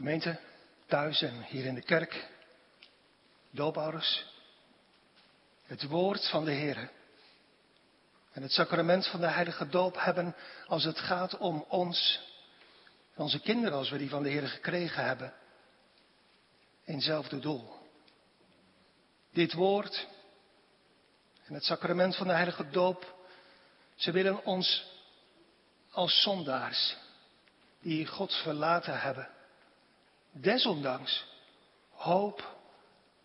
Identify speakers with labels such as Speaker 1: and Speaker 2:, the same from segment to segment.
Speaker 1: Gemeente, thuis en hier in de kerk, doopouders, het woord van de Heer. En het sacrament van de heilige doop hebben als het gaat om ons, onze kinderen als we die van de Heer gekregen hebben, eenzelfde doel. Dit woord en het sacrament van de heilige doop, ze willen ons als zondaars die God verlaten hebben, desondanks hoop,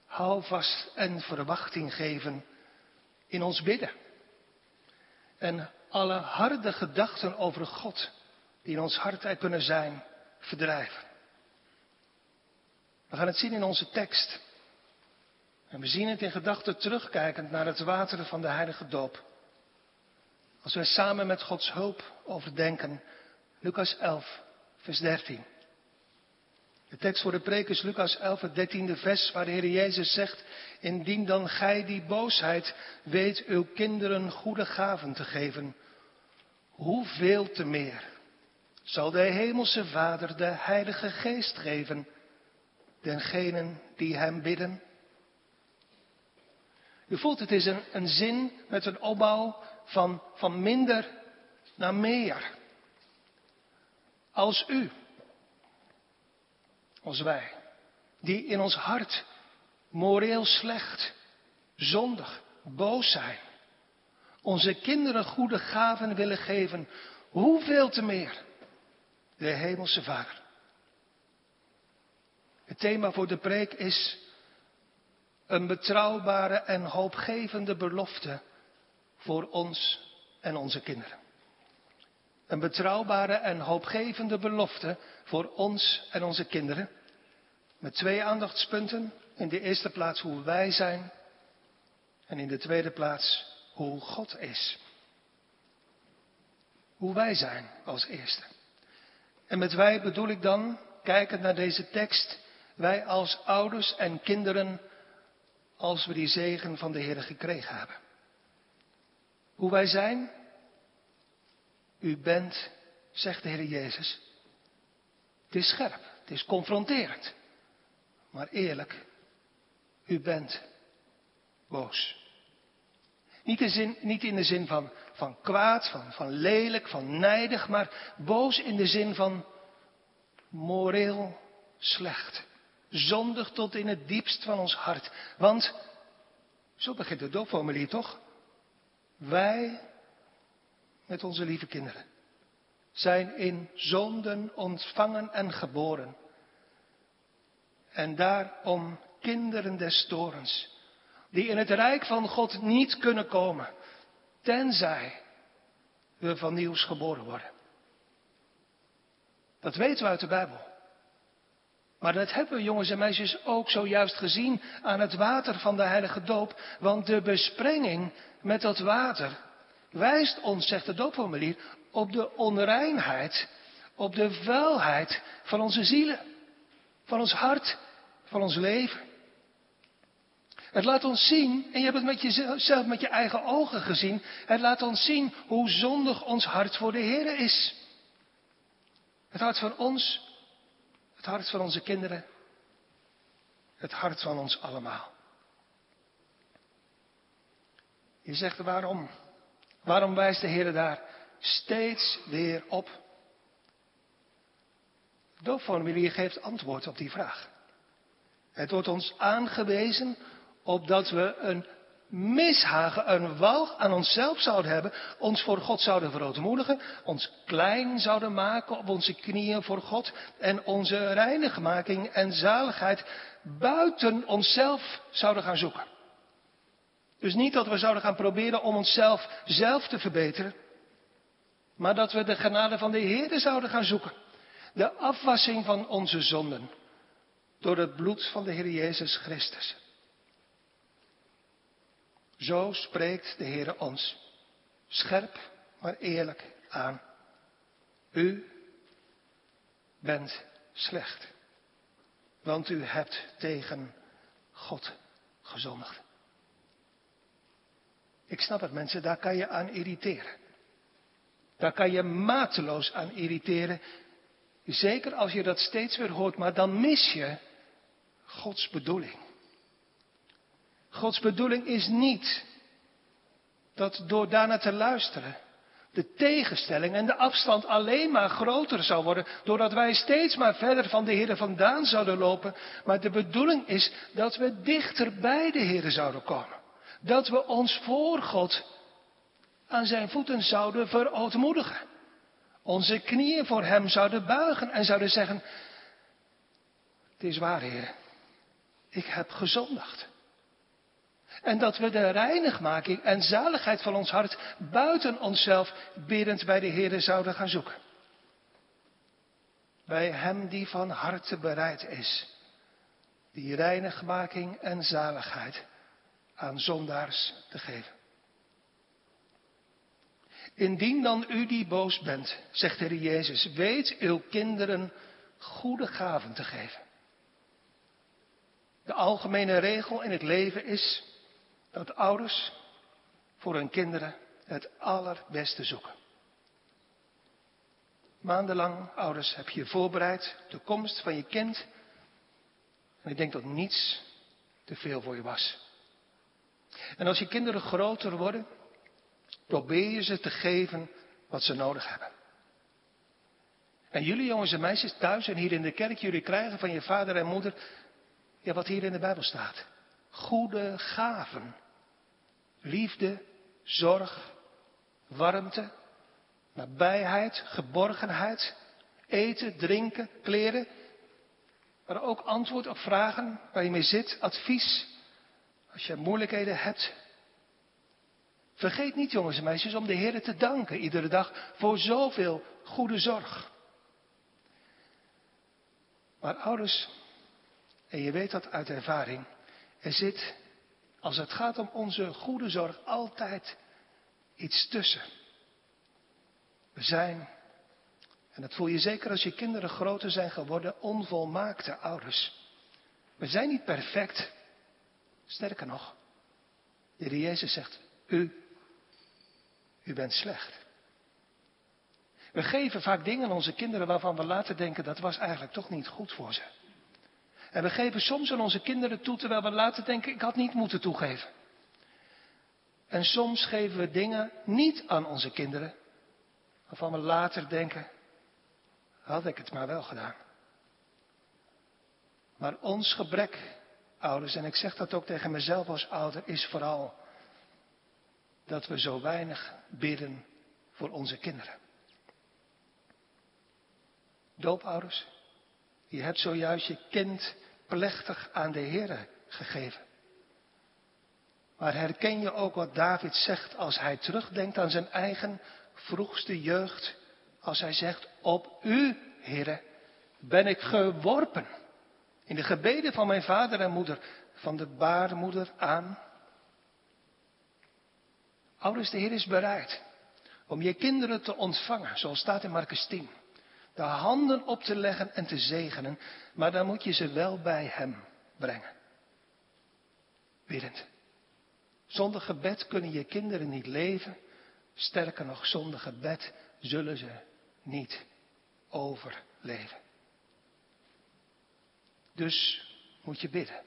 Speaker 1: houvast en verwachting geven in ons bidden. En alle harde gedachten over God die in ons hart er kunnen zijn, verdrijven. We gaan het zien in onze tekst. En we zien het in gedachten terugkijkend naar het water van de heilige doop. Als wij samen met Gods hulp overdenken, Lucas 11, vers 13. De tekst voor de preek is Lucas 11, het dertiende vers, waar de Heer Jezus zegt, indien dan gij die boosheid weet uw kinderen goede gaven te geven, hoeveel te meer zal de Hemelse Vader de Heilige Geest geven, dengenen die Hem bidden? U voelt, het is een, een zin met een opbouw van, van minder naar meer. Als u, als wij, die in ons hart moreel slecht, zondig, boos zijn, onze kinderen goede gaven willen geven, hoeveel te meer de Hemelse Vader. Het thema voor de preek is een betrouwbare en hoopgevende belofte voor ons en onze kinderen. Een betrouwbare en hoopgevende belofte voor ons en onze kinderen. Met twee aandachtspunten. In de eerste plaats hoe wij zijn. En in de tweede plaats hoe God is. Hoe wij zijn als eerste. En met wij bedoel ik dan, kijkend naar deze tekst, wij als ouders en kinderen, als we die zegen van de Heer gekregen hebben. Hoe wij zijn? U bent, zegt de Heer Jezus. Het is scherp, het is confronterend. Maar eerlijk, u bent boos. Niet in, zin, niet in de zin van, van kwaad, van, van lelijk, van nijdig, maar boos in de zin van moreel slecht. Zondig tot in het diepst van ons hart. Want, zo begint het doopformulier toch? Wij, met onze lieve kinderen, zijn in zonden ontvangen en geboren. En daarom kinderen des torens, die in het rijk van God niet kunnen komen, tenzij we van nieuws geboren worden. Dat weten we uit de Bijbel. Maar dat hebben we, jongens en meisjes, ook zojuist gezien aan het water van de heilige doop. Want de besprenging met dat water wijst ons, zegt de doopformulier, op de onreinheid, op de vuilheid van onze zielen, van ons hart, van ons leven. Het laat ons zien, en je hebt het met jezelf met je eigen ogen gezien, het laat ons zien hoe zondig ons hart voor de Heer is. Het hart van ons, het hart van onze kinderen, het hart van ons allemaal. Je zegt waarom? Waarom wijst de Heer daar steeds weer op? De doopformulier geeft antwoord op die vraag. Het wordt ons aangewezen opdat we een mishagen, een walg aan onszelf zouden hebben, ons voor God zouden verootmoedigen, ons klein zouden maken op onze knieën voor God en onze reinigmaking en zaligheid buiten onszelf zouden gaan zoeken. Dus niet dat we zouden gaan proberen om onszelf zelf te verbeteren, maar dat we de genade van de Heer zouden gaan zoeken. De afwassing van onze zonden door het bloed van de Heer Jezus Christus. Zo spreekt de Heer ons scherp, maar eerlijk aan. U bent slecht, want u hebt tegen God gezondigd. Ik snap het mensen, daar kan je aan irriteren. Daar kan je mateloos aan irriteren. Zeker als je dat steeds weer hoort, maar dan mis je Gods bedoeling. Gods bedoeling is niet dat door daarna te luisteren de tegenstelling en de afstand alleen maar groter zou worden, doordat wij steeds maar verder van de Heer vandaan zouden lopen. Maar de bedoeling is dat we dichter bij de Heer zouden komen. Dat we ons voor God aan zijn voeten zouden verootmoedigen. Onze knieën voor Hem zouden buigen en zouden zeggen, het is waar Heer, ik heb gezondigd. En dat we de reinigmaking en zaligheid van ons hart buiten onszelf biddend bij de Heer zouden gaan zoeken. Bij Hem die van harte bereid is. Die reinigmaking en zaligheid aan zondaars te geven. Indien dan u die boos bent, zegt de Jezus, weet uw kinderen goede gaven te geven. De algemene regel in het leven is dat ouders voor hun kinderen het allerbeste zoeken. Maandenlang, ouders, heb je je voorbereid de komst van je kind. En ik denk dat niets te veel voor je was. En als je kinderen groter worden, probeer je ze te geven wat ze nodig hebben. En jullie jongens en meisjes thuis en hier in de kerk, jullie krijgen van je vader en moeder, ja wat hier in de Bijbel staat. Goede gaven liefde, zorg, warmte, nabijheid, geborgenheid, eten, drinken, kleren, maar ook antwoord op vragen waar je mee zit, advies, als je moeilijkheden hebt. Vergeet niet, jongens en meisjes, om de Heer te danken iedere dag voor zoveel goede zorg. Maar ouders, en je weet dat uit ervaring, er zit als het gaat om onze goede zorg, altijd iets tussen. We zijn, en dat voel je zeker als je kinderen groter zijn geworden, onvolmaakte ouders. We zijn niet perfect. Sterker nog, de Heer Jezus zegt, u, u bent slecht. We geven vaak dingen aan onze kinderen waarvan we later denken dat was eigenlijk toch niet goed voor ze. En we geven soms aan onze kinderen toe terwijl we later denken, ik had niet moeten toegeven. En soms geven we dingen niet aan onze kinderen, waarvan we later denken, had ik het maar wel gedaan. Maar ons gebrek, ouders, en ik zeg dat ook tegen mezelf als ouder, is vooral dat we zo weinig bidden voor onze kinderen. Doopouders, je hebt zojuist je kind plechtig aan de Heer gegeven. Maar herken je ook wat David zegt als hij terugdenkt aan zijn eigen vroegste jeugd? Als hij zegt, op u, Heere, ben ik geworpen. In de gebeden van mijn vader en moeder, van de baarmoeder aan. Ouders, de Heer is bereid om je kinderen te ontvangen, zoals staat in Marcus 10 de handen op te leggen en te zegenen, maar dan moet je ze wel bij Hem brengen. Biddend. Zonder gebed kunnen je kinderen niet leven. Sterker nog, zonder gebed zullen ze niet overleven. Dus moet je bidden.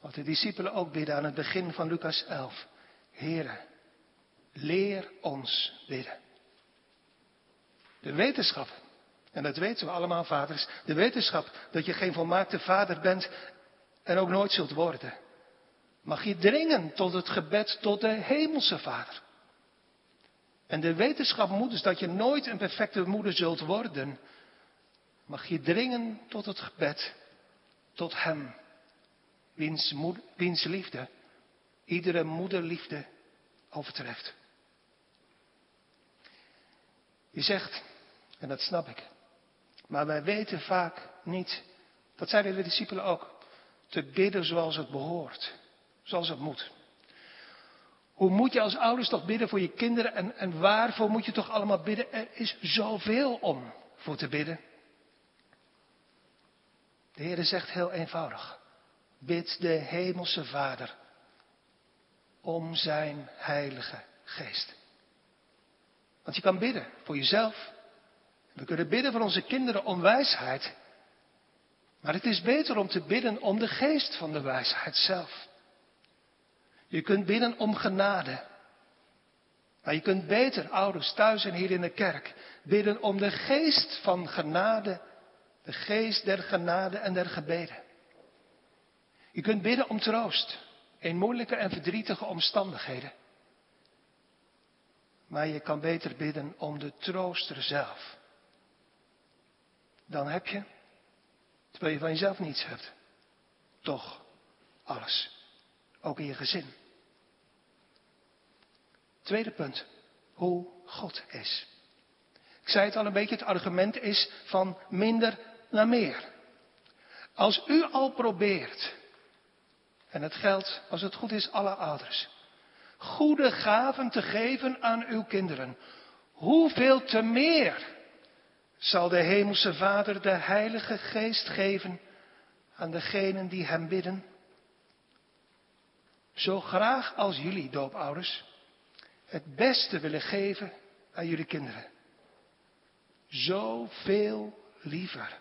Speaker 1: Wat de discipelen ook bidden aan het begin van Lucas 11. Heren, leer ons bidden. De wetenschap, en dat weten we allemaal vaders, de wetenschap dat je geen volmaakte vader bent en ook nooit zult worden, mag je dringen tot het gebed tot de hemelse vader. En de wetenschap moet dus dat je nooit een perfecte moeder zult worden, mag je dringen tot het gebed tot hem, wiens, wiens liefde iedere moederliefde overtreft. Je zegt, en dat snap ik, maar wij weten vaak niet, dat zeiden de discipelen ook, te bidden zoals het behoort, zoals het moet. Hoe moet je als ouders toch bidden voor je kinderen en, en waarvoor moet je toch allemaal bidden? Er is zoveel om voor te bidden. De Heer zegt heel eenvoudig, bid de Hemelse Vader om zijn Heilige Geest. Want je kan bidden voor jezelf, We kunnen bidden voor onze kinderen om wijsheid. Maar het is beter om te bidden om de geest van de wijsheid zelf. Je kunt bidden om genade. Maar je kunt beter, ouders, thuis en hier in de kerk, bidden om de geest van genade, de geest der genade en der gebeden. Je kunt bidden om troost in moeilijke en verdrietige omstandigheden. Maar je kan beter bidden om de trooster zelf. Dan heb je, terwijl je van jezelf niets hebt, toch alles. Ook in je gezin. Tweede punt. Hoe God is. Ik zei het al een beetje, het argument is van minder naar meer. Als u al probeert, en het geldt als het goed is alle ouders, goede gaven te geven aan uw kinderen, hoeveel te meer zal de Hemelse Vader de Heilige Geest geven aan degenen die Hem bidden? Zo graag als jullie, doopouders, het beste willen geven aan jullie kinderen. Zoveel liever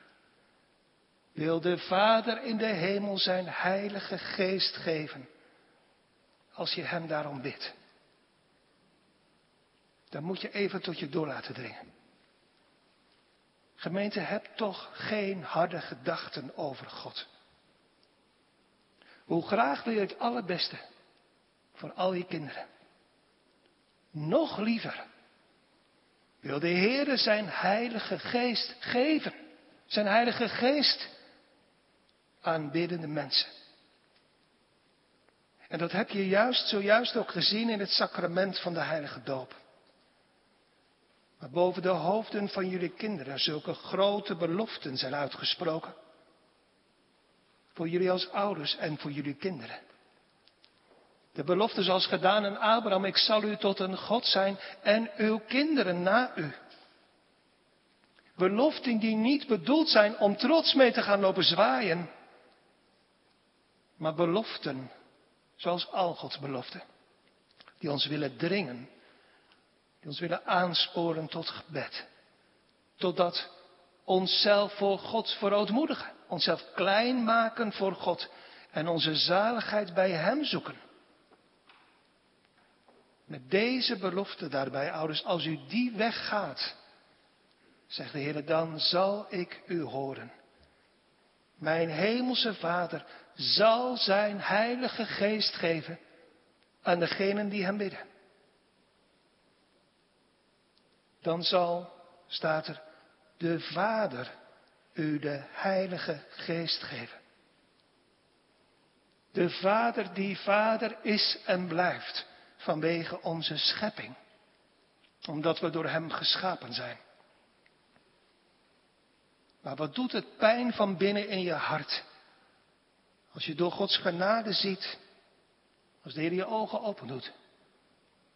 Speaker 1: wil de Vader in de hemel zijn heilige geest geven als je hem daarom bidt. Dan moet je even tot je door laten dringen. Gemeente, heb toch geen harde gedachten over God. Hoe graag wil je het allerbeste voor al je kinderen. Nog liever wil de Heere zijn heilige geest geven. Zijn heilige geest aan biddende mensen. En dat heb je juist zojuist ook gezien in het sacrament van de heilige doop. Maar boven de hoofden van jullie kinderen zulke grote beloften zijn uitgesproken. Voor jullie als ouders en voor jullie kinderen. De belofte zoals gedaan aan Abraham, ik zal u tot een God zijn en uw kinderen na u. Beloften die niet bedoeld zijn om trots mee te gaan lopen zwaaien, maar beloften zoals al Gods beloften, die ons willen dringen, die ons willen aansporen tot gebed, totdat onszelf voor God verootmoedigen, onszelf klein maken voor God en onze zaligheid bij Hem zoeken. Met deze belofte daarbij, ouders, als u die weg gaat, zegt de Heer, dan zal ik u horen. Mijn hemelse Vader zal zijn heilige geest geven aan degenen die hem bidden. Dan zal, staat er, de Vader u de heilige geest geven. De Vader die Vader is en blijft vanwege onze schepping. Omdat we door Hem geschapen zijn. Maar wat doet het pijn van binnen in je hart? Als je door Gods genade ziet, als de Heer je ogen open doet.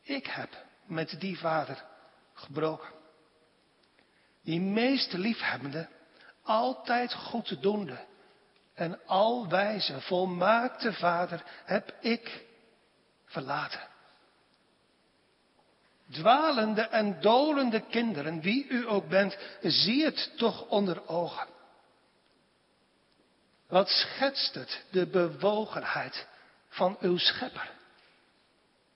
Speaker 1: Ik heb met die vader gebroken. Die meest liefhebbende, altijd goed doende en alwijze, volmaakte vader heb ik verlaten. Dwalende en dolende kinderen, wie u ook bent, zie het toch onder ogen. Wat schetst het, de bewogenheid van uw schepper?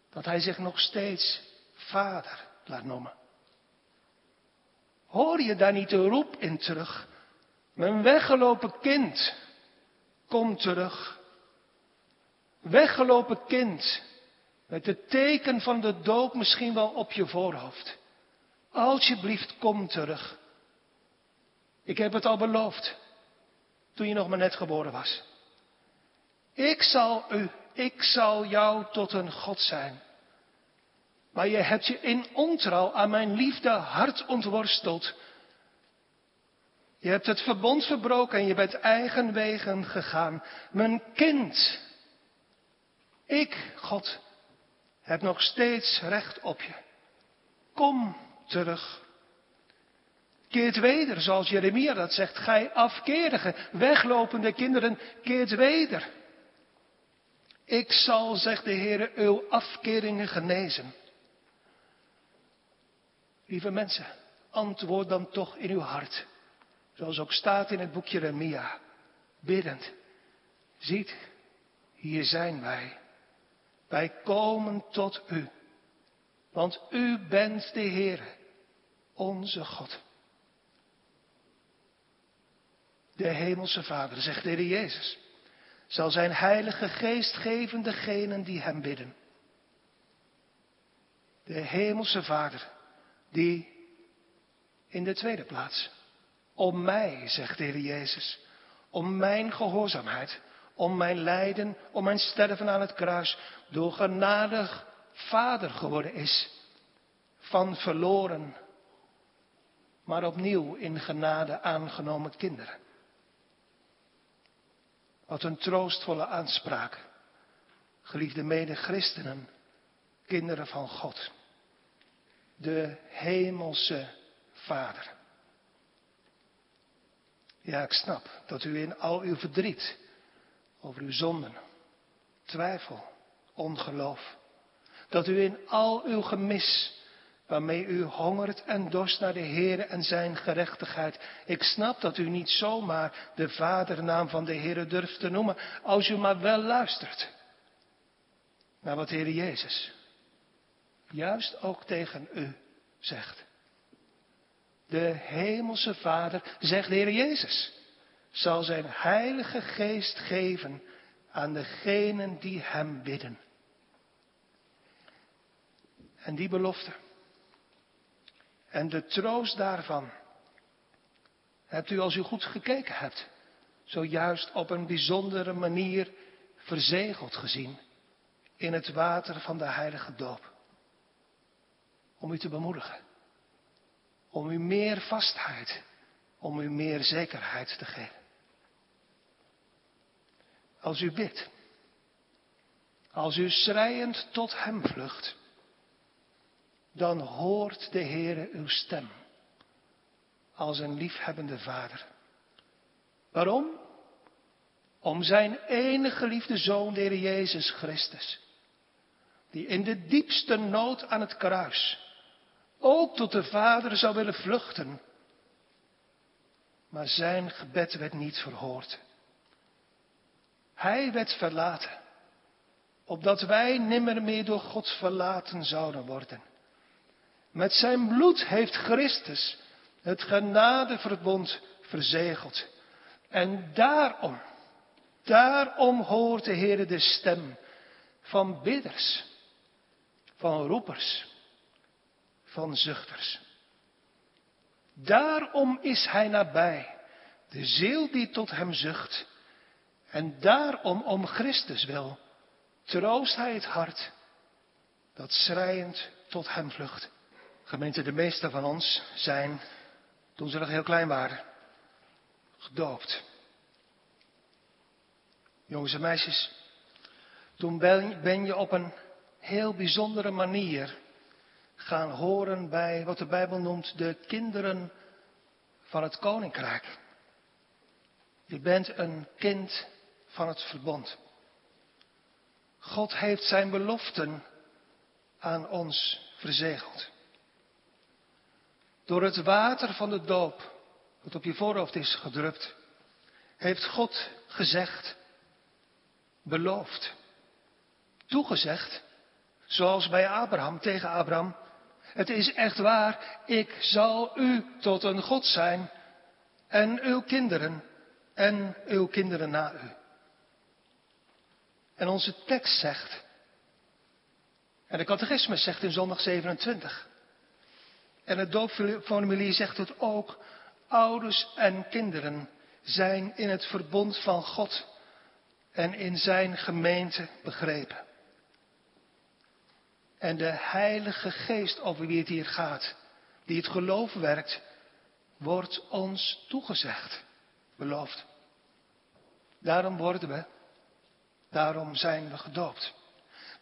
Speaker 1: Dat hij zich nog steeds vader laat noemen. Hoor je daar niet de roep in terug? Mijn weggelopen kind, kom terug. Weggelopen kind, met het teken van de dood misschien wel op je voorhoofd. Alsjeblieft, kom terug. Ik heb het al beloofd, toen je nog maar net geboren was. Ik zal u, ik zal jou tot een God zijn. Maar je hebt je in ontrouw aan mijn liefde hart ontworsteld. Je hebt het verbond verbroken en je bent eigen wegen gegaan. Mijn kind, ik, God, heb nog steeds recht op je. Kom terug. Keert weder, zoals Jeremia dat zegt. Gij afkerige, weglopende kinderen, keert weder. Ik zal, zegt de Heer, uw afkeringen genezen. Lieve mensen, antwoord dan toch in uw hart. Zoals ook staat in het boekje Remia. Biddend. Ziet, hier zijn wij. Wij komen tot u. Want u bent de Heer, onze God. De Hemelse Vader, zegt de Heer Jezus, zal zijn Heilige Geest geven degenen die Hem bidden. De Hemelse Vader, die in de tweede plaats, om mij, zegt de Heer Jezus, om mijn gehoorzaamheid, om mijn lijden, om mijn sterven aan het kruis, door genadig vader geworden is, van verloren, maar opnieuw in genade aangenomen kinderen. Wat een troostvolle aanspraak, geliefde mede-christenen, kinderen van God, de hemelse Vader. Ja, ik snap dat u in al uw verdriet over uw zonden, twijfel, ongeloof, dat u in al uw gemis, waarmee u hongert en dorst naar de Heer en zijn gerechtigheid. Ik snap dat u niet zomaar de vadernaam van de Heer durft te noemen, als u maar wel luistert naar wat de Heer Jezus juist ook tegen u zegt. De hemelse Vader, zegt de Heer Jezus, zal zijn heilige geest geven aan degenen die hem bidden. En die belofte en de troost daarvan hebt u als u goed gekeken hebt, zojuist op een bijzondere manier verzegeld gezien in het water van de heilige doop. Om u te bemoedigen, om u meer vastheid, om u meer zekerheid te geven. Als u bidt, als u schrijend tot Hem vlucht, dan hoort de Heere uw stem als een liefhebbende vader. Waarom? Om zijn enige geliefde zoon, de Heer Jezus Christus, die in de diepste nood aan het kruis ook tot de Vader zou willen vluchten. Maar zijn gebed werd niet verhoord. Hij werd verlaten, opdat wij nimmer meer door God verlaten zouden worden. Met zijn bloed heeft Christus het genadeverbond verzegeld. En daarom, daarom hoort de Heer de stem van bidders, van roepers, van zuchters. Daarom is Hij nabij, de ziel die tot Hem zucht. En daarom, om Christus wil, troost Hij het hart dat schrijend tot Hem vlucht. Gemeente, de meeste van ons zijn, toen ze nog heel klein waren, gedoopt. Jongens en meisjes, toen ben je op een heel bijzondere manier gaan horen bij wat de Bijbel noemt de kinderen van het koninkrijk. Je bent een kind van het verbond. God heeft zijn beloften aan ons verzegeld. Door het water van de doop, dat op je voorhoofd is gedrupt, heeft God gezegd, beloofd, toegezegd, zoals bij Abraham tegen Abraham, het is echt waar, ik zal u tot een God zijn en uw kinderen en uw kinderen na u. En onze tekst zegt, en de catechismus zegt in zondag 27, en het doopformulier zegt het ook, ouders en kinderen zijn in het verbond van God en in zijn gemeente begrepen. En de Heilige Geest over wie het hier gaat, die het geloof werkt, wordt ons toegezegd, beloofd. Daarom worden we, daarom zijn we gedoopt.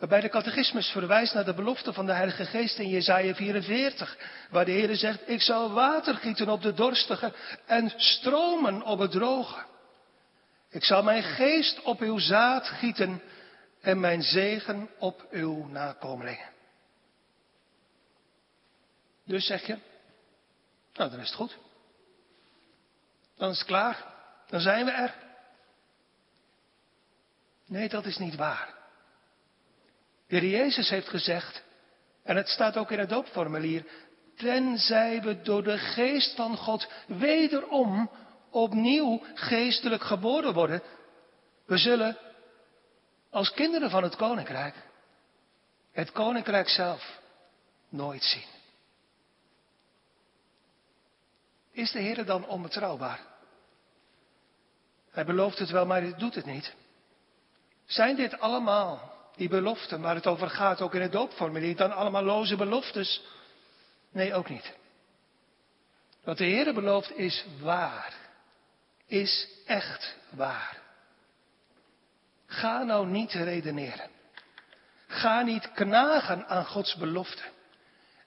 Speaker 1: Waarbij de catechismus verwijst naar de belofte van de Heilige Geest in Jesaja 44, waar de Heer zegt, ik zal water gieten op de dorstige en stromen op het droge. Ik zal mijn geest op uw zaad gieten en mijn zegen op uw nakomelingen. Dus zeg je, Nou, dan is het goed. Dan is het klaar. Dan zijn we er. Nee, dat is niet waar. De Heer Jezus heeft gezegd, en het staat ook in het doopformulier, tenzij we door de geest van God wederom opnieuw geestelijk geboren worden, we zullen als kinderen van het koninkrijk het koninkrijk zelf nooit zien. Is de Heer dan onbetrouwbaar? Hij belooft het wel, maar hij doet het niet. Zijn dit allemaal die beloften waar het over gaat, ook in het doopformulier, dan allemaal loze beloftes? Nee, ook niet. Wat de Heer belooft is waar. Is echt waar. Ga nou niet redeneren. Ga niet knagen aan Gods belofte.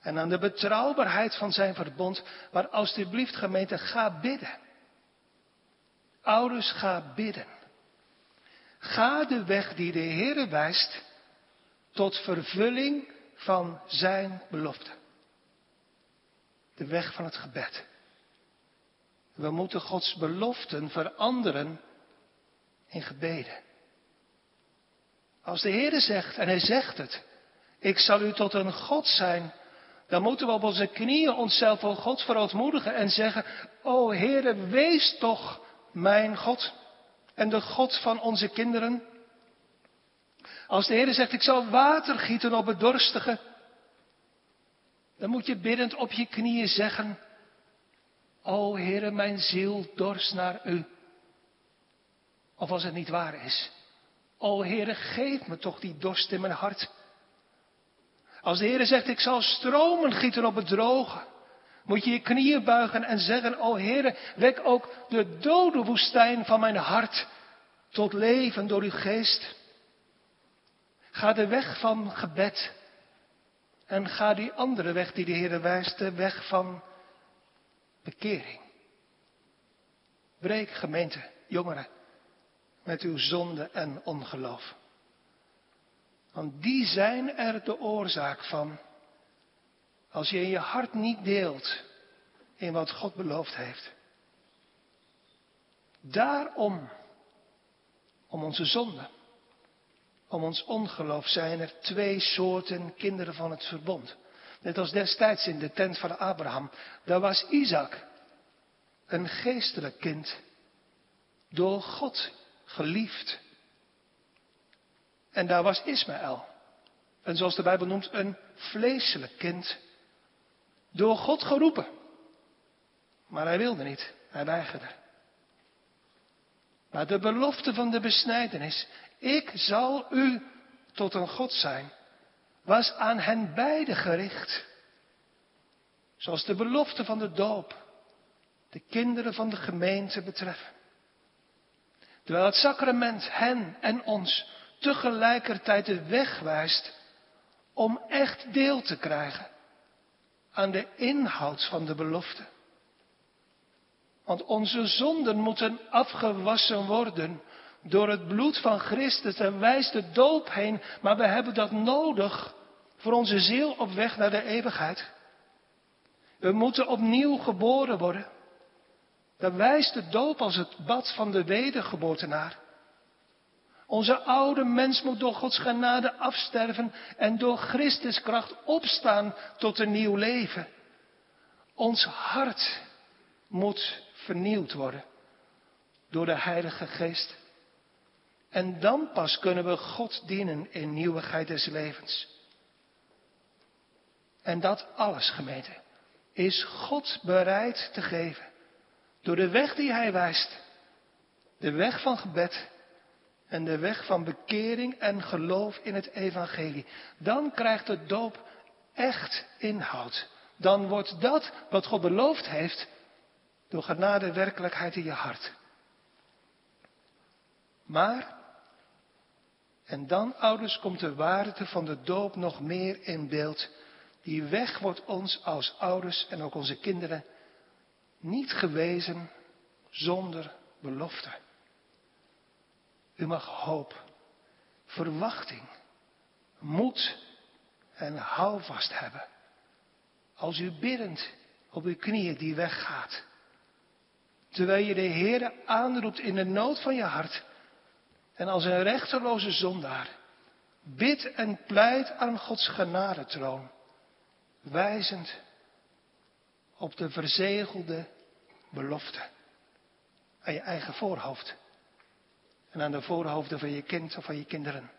Speaker 1: En aan de betrouwbaarheid van zijn verbond. Maar alstublieft gemeente, ga bidden. Ouders, ga bidden. Ga de weg die de Heer wijst tot vervulling van zijn belofte. De weg van het gebed. We moeten Gods beloften veranderen in gebeden. Als de Heer zegt, en Hij zegt het, ik zal u tot een God zijn, dan moeten we op onze knieën onszelf voor God verootmoedigen en zeggen, o Heere, wees toch mijn God en de God van onze kinderen. Als de Heer zegt, ik zal water gieten op het dorstige, dan moet je biddend op je knieën zeggen, o Heere, mijn ziel dorst naar u. Of als het niet waar is, o Heere, geef me toch die dorst in mijn hart. Als de Heer zegt, ik zal stromen gieten op het droge, moet je je knieën buigen en zeggen, o Heere, wek ook de dode woestijn van mijn hart tot leven door uw geest. Ga de weg van gebed en ga die andere weg die de Heer wijst, de weg van bekering. Breek gemeente, jongeren, met uw zonde en ongeloof. Want die zijn er de oorzaak van. Als je in je hart niet deelt in wat God beloofd heeft. Daarom, om onze zonde, om ons ongeloof zijn er twee soorten kinderen van het verbond. Net als destijds in de tent van Abraham. Daar was Isaac, een geestelijk kind, door God geliefd. En daar was Ismaël. En zoals de Bijbel noemt, een vleeselijk kind. Door God geroepen. Maar hij wilde niet. Hij weigerde. Maar de belofte van de besnijdenis, ik zal u tot een God zijn, was aan hen beiden gericht. Zoals de belofte van de doop de kinderen van de gemeente betreffen. Terwijl het sacrament hen en ons tegelijkertijd de weg wijst om echt deel te krijgen aan de inhoud van de belofte. Want onze zonden moeten afgewassen worden door het bloed van Christus en wijst de doop heen, maar we hebben dat nodig voor onze ziel op weg naar de eeuwigheid. We moeten opnieuw geboren worden. Dan wijst de doop als het bad van de wedergeboortenaar. Onze oude mens moet door Gods genade afsterven en door Christus kracht opstaan tot een nieuw leven. Ons hart moet vernieuwd worden door de Heilige Geest. En dan pas kunnen we God dienen in nieuwigheid des levens. En dat alles, gemeente, is God bereid te geven. Door de weg die Hij wijst. De weg van gebed en de weg van bekering en geloof in het evangelie. Dan krijgt de doop echt inhoud. Dan wordt dat wat God beloofd heeft door genade werkelijkheid in je hart. Maar, en dan ouders komt de waarde van de doop nog meer in beeld. Die weg wordt ons als ouders en ook onze kinderen niet gewezen zonder belofte. U mag hoop, verwachting, moed en houvast hebben. Als u biddend op uw knieën die weggaat. Terwijl je de Heer aanroept in de nood van je hart. En als een rechteloze zondaar bid en pleit aan Gods genadetroon. Wijzend op de verzegelde belofte. Aan je eigen voorhoofd. En aan de voorhoofden van je kind of van je kinderen.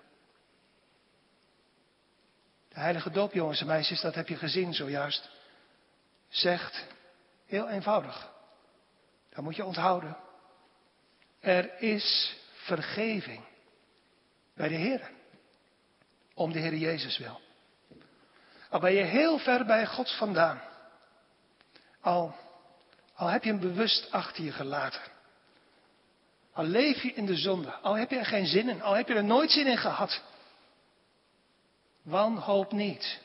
Speaker 1: De heilige doop, jongens en meisjes, dat heb je gezien zojuist. Zegt heel eenvoudig. Dat moet je onthouden. Er is vergeving bij de Heer. Om de Heer Jezus wil. Al ben je heel ver bij God vandaan. Al, al heb je hem bewust achter je gelaten. Al leef je in de zonde. Al heb je er geen zin in. Al heb je er nooit zin in gehad. Wanhoop niet.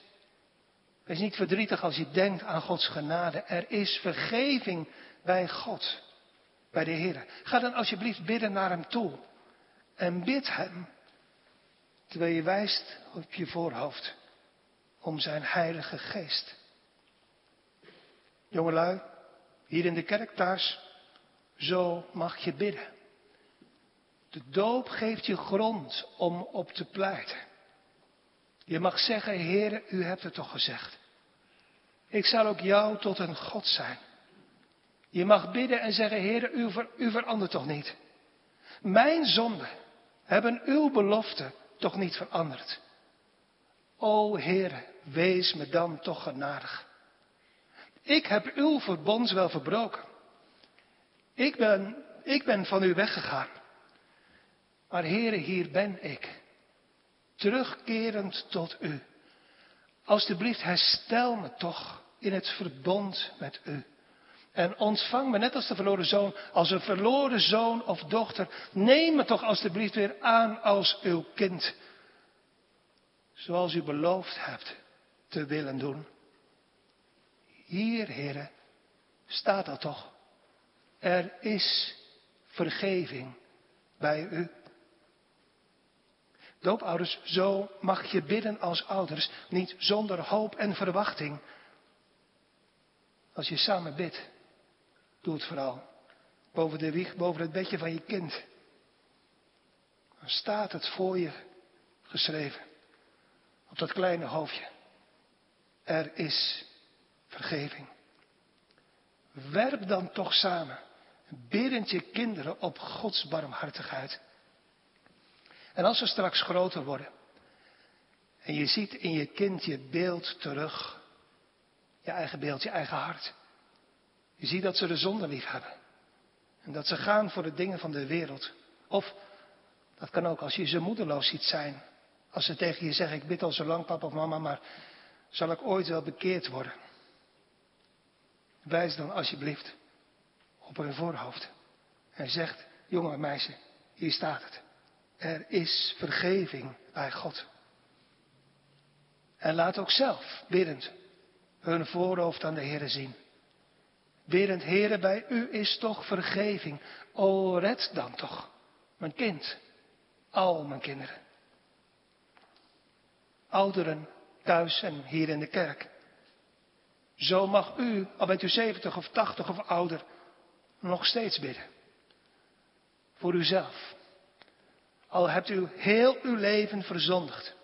Speaker 1: Wees niet verdrietig als je denkt aan Gods genade. Er is vergeving bij God, bij de Heer. Ga dan alsjeblieft bidden naar Hem toe. En bid Hem, terwijl je wijst op je voorhoofd, om Zijn Heilige Geest. Jongelui, hier in de kerk thuis, zo mag je bidden. De doop geeft je grond om op te pleiten. Je mag zeggen, Heer, u hebt het toch gezegd. Ik zal ook jou tot een God zijn. Je mag bidden en zeggen, Heer, u, ver, u verandert toch niet. Mijn zonden hebben uw belofte toch niet veranderd. O Heer, wees me dan toch genadig. Ik heb uw verbond wel verbroken. Ik ben, ik ben van u weggegaan. Maar Heere, hier ben ik. Terugkerend tot u. Alsjeblieft, herstel me toch in het verbond met u. En ontvang me net als de verloren zoon, als een verloren zoon of dochter. Neem me toch alstublieft weer aan als uw kind. Zoals u beloofd hebt te willen doen. Hier, heren, staat dat toch. Er is vergeving bij u. Doopouders, zo mag je bidden als ouders, niet zonder hoop en verwachting. Als je samen bidt, doe het vooral. Boven de wieg, boven het bedje van je kind. Dan staat het voor je geschreven. Op dat kleine hoofdje. Er is vergeving. Werp dan toch samen, biddend je kinderen op Gods barmhartigheid. En als ze straks groter worden en je ziet in je kind je beeld terug, je eigen beeld, je eigen hart. Je ziet dat ze de zonde lief hebben. En dat ze gaan voor de dingen van de wereld. Of, dat kan ook als je ze moedeloos ziet zijn. Als ze tegen je zeggen, ik bid al zo lang papa of mama, maar zal ik ooit wel bekeerd worden? Wijs dan alsjeblieft op hun voorhoofd. En zegt, jongen meisje, hier staat het. Er is vergeving bij God. En laat ook zelf, biddend, hun voorhoofd aan de Heer zien. Biddend, Heere, bij u is toch vergeving. O, red dan toch, mijn kind, al mijn kinderen. Ouderen thuis en hier in de kerk. Zo mag u, al bent u 70 of 80 of ouder, nog steeds bidden. Voor uzelf. Al hebt u heel uw leven verzondigd.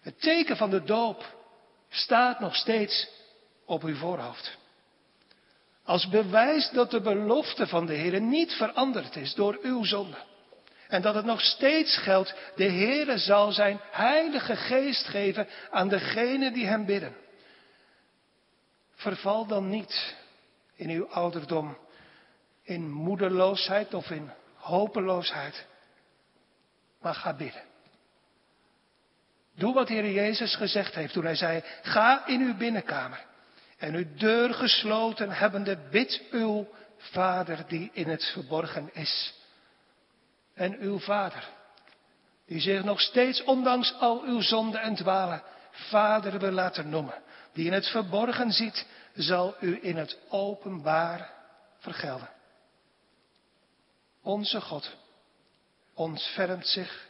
Speaker 1: Het teken van de doop staat nog steeds op uw voorhoofd. Als bewijs dat de belofte van de Heer niet veranderd is door uw zonde. En dat het nog steeds geldt, de Heer zal zijn heilige geest geven aan degenen die hem bidden. Verval dan niet in uw ouderdom in moedeloosheid of in hopeloosheid, maar ga bidden. Doe wat Heer Jezus gezegd heeft toen hij zei, ga in uw binnenkamer en uw deur gesloten hebbende, bid uw Vader die in het verborgen is. En uw Vader, die zich nog steeds ondanks al uw zonden en dwalen, Vader wil laten noemen, die in het verborgen ziet, zal u in het openbaar vergelden. Onze God ontfermt zich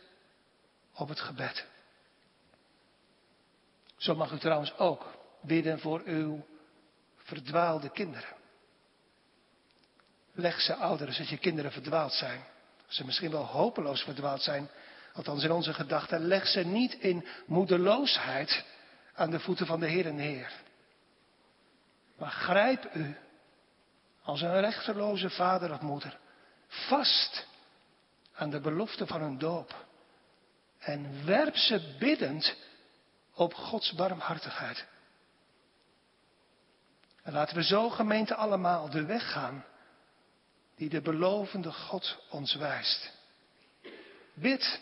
Speaker 1: op het gebed. Zo mag u trouwens ook bidden voor uw verdwaalde kinderen. Leg ze ouders als je kinderen verdwaald zijn. Ze misschien wel hopeloos verdwaald zijn. Althans in onze gedachten. Leg ze niet in moedeloosheid aan de voeten van de Heer en Heer. Maar grijp u als een rechterloze vader of moeder vast aan de belofte van hun doop. En werp ze biddend op Gods barmhartigheid. En laten we zo gemeente allemaal de weg gaan die de belovende God ons wijst. Bid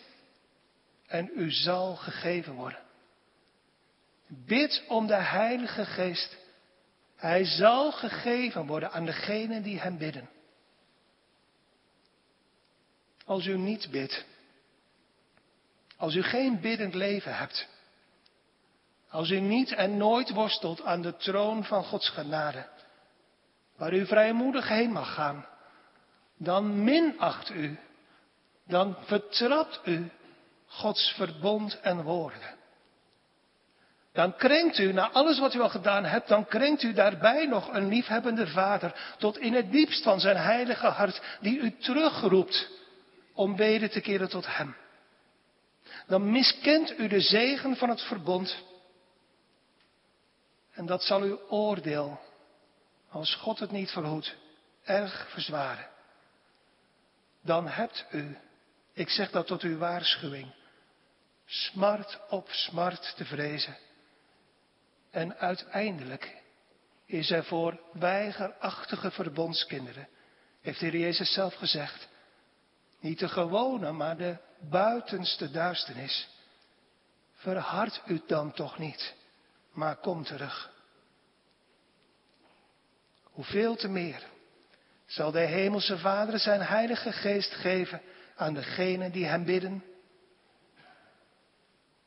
Speaker 1: en u zal gegeven worden. Bid om de Heilige Geest. Hij zal gegeven worden aan degenen die hem bidden. Als u niet bidt, als u geen biddend leven hebt, als u niet en nooit worstelt aan de troon van Gods genade, waar u vrijmoedig heen mag gaan, dan minacht u, dan vertrapt u Gods verbond en woorden. Dan krenkt u, na alles wat u al gedaan hebt, dan krenkt u daarbij nog een liefhebbende vader, tot in het diepst van zijn heilige hart, die u terugroept om weder te keren tot hem. Dan miskent u de zegen van het verbond. En dat zal uw oordeel, als God het niet verhoedt, erg verzwaren. Dan hebt u, ik zeg dat tot uw waarschuwing, smart op smart te vrezen. En uiteindelijk is er voor weigerachtige verbondskinderen, heeft de Heer Jezus zelf gezegd, niet de gewone, maar de buitenste duisternis. Verhard u dan toch niet, maar kom terug. Hoeveel te meer zal de Hemelse Vader zijn Heilige Geest geven aan degenen die Hem bidden?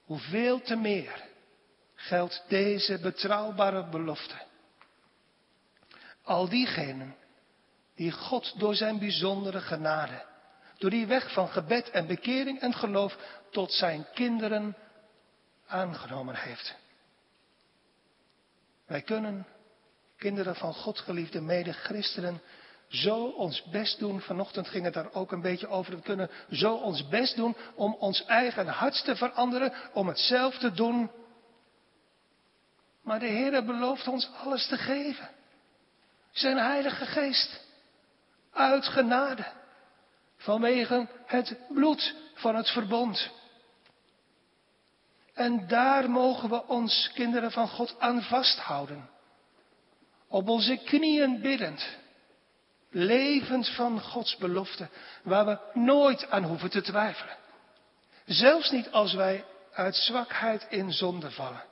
Speaker 1: Hoeveel te meer geldt deze betrouwbare belofte. Al diegenen die God door zijn bijzondere genade door die weg van gebed en bekering en geloof tot zijn kinderen aangenomen heeft. Wij kunnen, kinderen van God geliefde mede-christenen, zo ons best doen. Vanochtend ging het daar ook een beetje over. We kunnen zo ons best doen om ons eigen hart te veranderen, om het zelf te doen. Maar de Heer belooft ons alles te geven. Zijn Heilige Geest. Uit genade. Vanwege het bloed van het verbond. En daar mogen we ons, kinderen van God, aan vasthouden. Op onze knieën biddend. Levend van Gods belofte, waar we nooit aan hoeven te twijfelen. Zelfs niet als wij uit zwakheid in zonde vallen.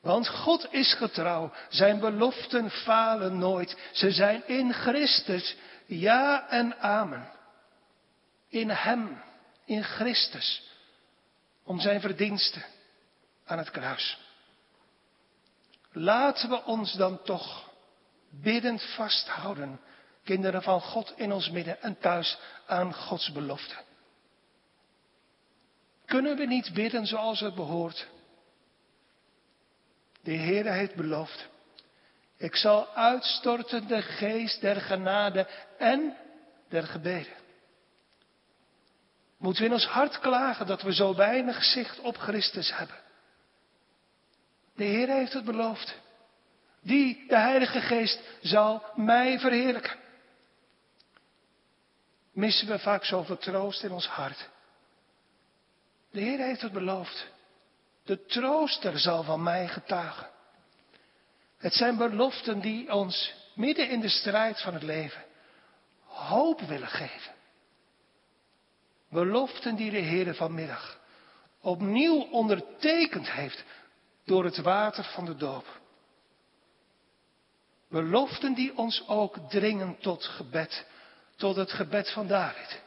Speaker 1: Want God is getrouw, zijn beloften falen nooit. Ze zijn in Christus, ja en amen. In Hem, in Christus, om zijn verdiensten aan het kruis. Laten we ons dan toch biddend vasthouden, kinderen van God in ons midden en thuis aan Gods belofte. Kunnen we niet bidden zoals het behoort? De Heer heeft beloofd. Ik zal uitstorten de geest der genade en der gebeden. Moeten we in ons hart klagen dat we zo weinig zicht op Christus hebben? De Heer heeft het beloofd. Die, de Heilige Geest, zal mij verheerlijken. Missen we vaak zoveel troost in ons hart? De Heer heeft het beloofd. De trooster zal van mij getuigen. Het zijn beloften die ons midden in de strijd van het leven hoop willen geven. Beloften die de Heer vanmiddag opnieuw ondertekend heeft door het water van de doop. Beloften die ons ook dringen tot gebed, tot het gebed van David.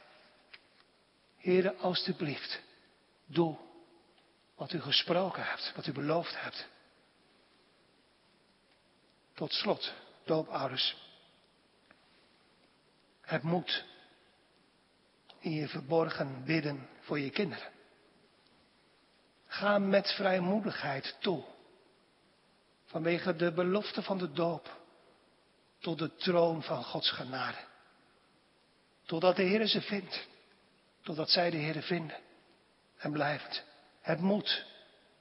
Speaker 1: Heere, alstublieft, doe wat u gesproken hebt, wat u beloofd hebt. Tot slot, doopouders. Het moet in je verborgen bidden voor je kinderen. Ga met vrijmoedigheid toe. vanwege de belofte van de doop tot de troon van Gods genade. Totdat de Heer ze vindt. Totdat zij de Heer vinden. En blijft. Heb moed.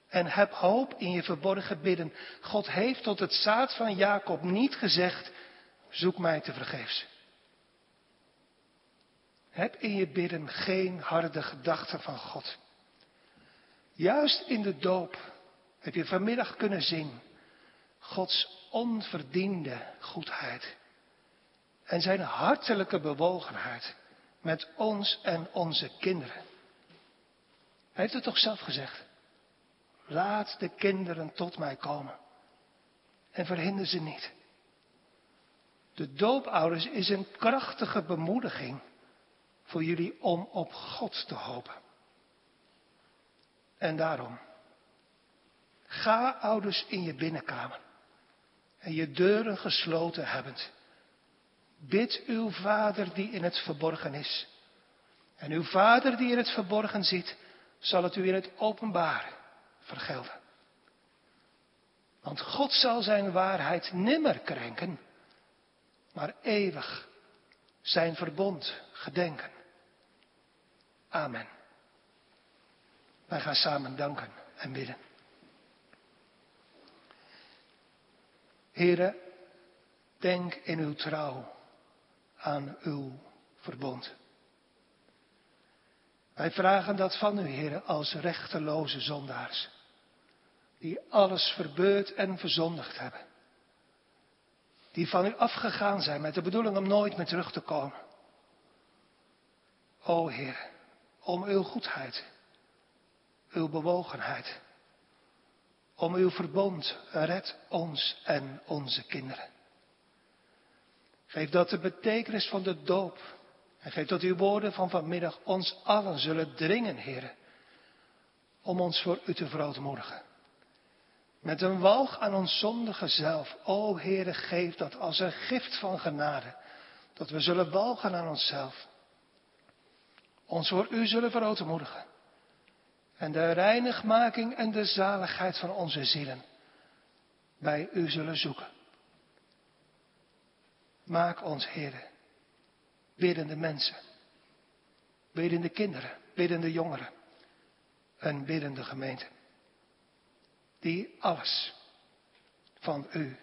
Speaker 1: En heb hoop in je verborgen bidden. God heeft tot het zaad van Jacob niet gezegd, zoek mij te vergeefs. Heb in je bidden geen harde gedachten van God. Juist in de doop heb je vanmiddag kunnen zien Gods onverdiende goedheid en zijn hartelijke bewogenheid met ons en onze kinderen. Hij heeft het toch zelf gezegd. Laat de kinderen tot mij komen en verhinder ze niet. De doopouders is een krachtige bemoediging voor jullie om op God te hopen. En daarom, ga ouders in je binnenkamer en je deuren gesloten hebbend. Bid uw vader die in het verborgen is. En uw vader die in het verborgen ziet, zal het u in het openbaar vergelden. Want God zal zijn waarheid nimmer krenken, maar eeuwig zijn verbond gedenken. Amen. Wij gaan samen danken en bidden. Heren, denk in uw trouw aan uw verbond. Wij vragen dat van u, heren, als rechteloze zondaars, die alles verbeurd en verzondigd hebben. Die van u afgegaan zijn met de bedoeling om nooit meer terug te komen. O Heer, om uw goedheid, uw bewogenheid, om uw verbond, red ons en onze kinderen. Geef dat de betekenis van de doop en geef dat uw woorden van vanmiddag ons allen zullen dringen, heren, om ons voor u te verootmoedigen. Met een walg aan ons zondige zelf, o Heere, geef dat als een gift van genade, dat we zullen walgen aan onszelf. Ons voor u zullen verootmoedigen. En de reinigmaking en de zaligheid van onze zielen bij u zullen zoeken. Maak ons, Heere, biddende mensen, biddende kinderen, biddende jongeren, een biddende gemeente, die alles van u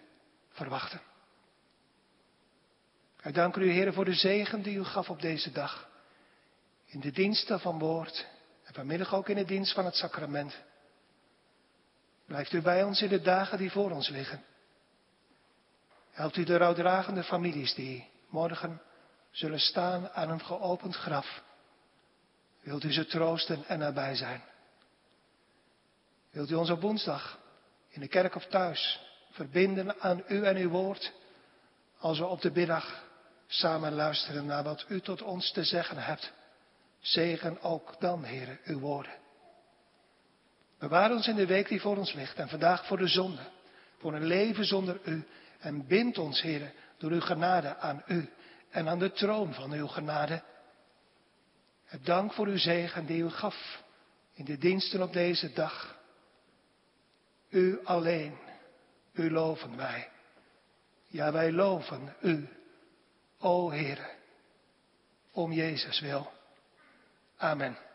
Speaker 1: verwachten. Ik dank u, Heer, voor de zegen die u gaf op deze dag, in de diensten van woord en vanmiddag ook in de dienst van het sacrament. Blijft u bij ons in de dagen die voor ons liggen. Helpt u de rouwdragende families die morgen zullen staan aan een geopend graf. Wilt u ze troosten en nabij zijn? Wilt u ons op woensdag in de kerk of thuis verbinden aan u en uw woord, als we op de middag samen luisteren naar wat u tot ons te zeggen hebt? Zegen ook dan, heren, uw woorden. Bewaar ons in de week die voor ons ligt en vandaag voor de zonde, voor een leven zonder u en bind ons, heren, door uw genade aan u en aan de troon van uw genade. Het dank voor uw zegen die u gaf in de diensten op deze dag. U alleen, u loven wij. Ja, wij loven u, o Heere, om Jezus wil. Amen.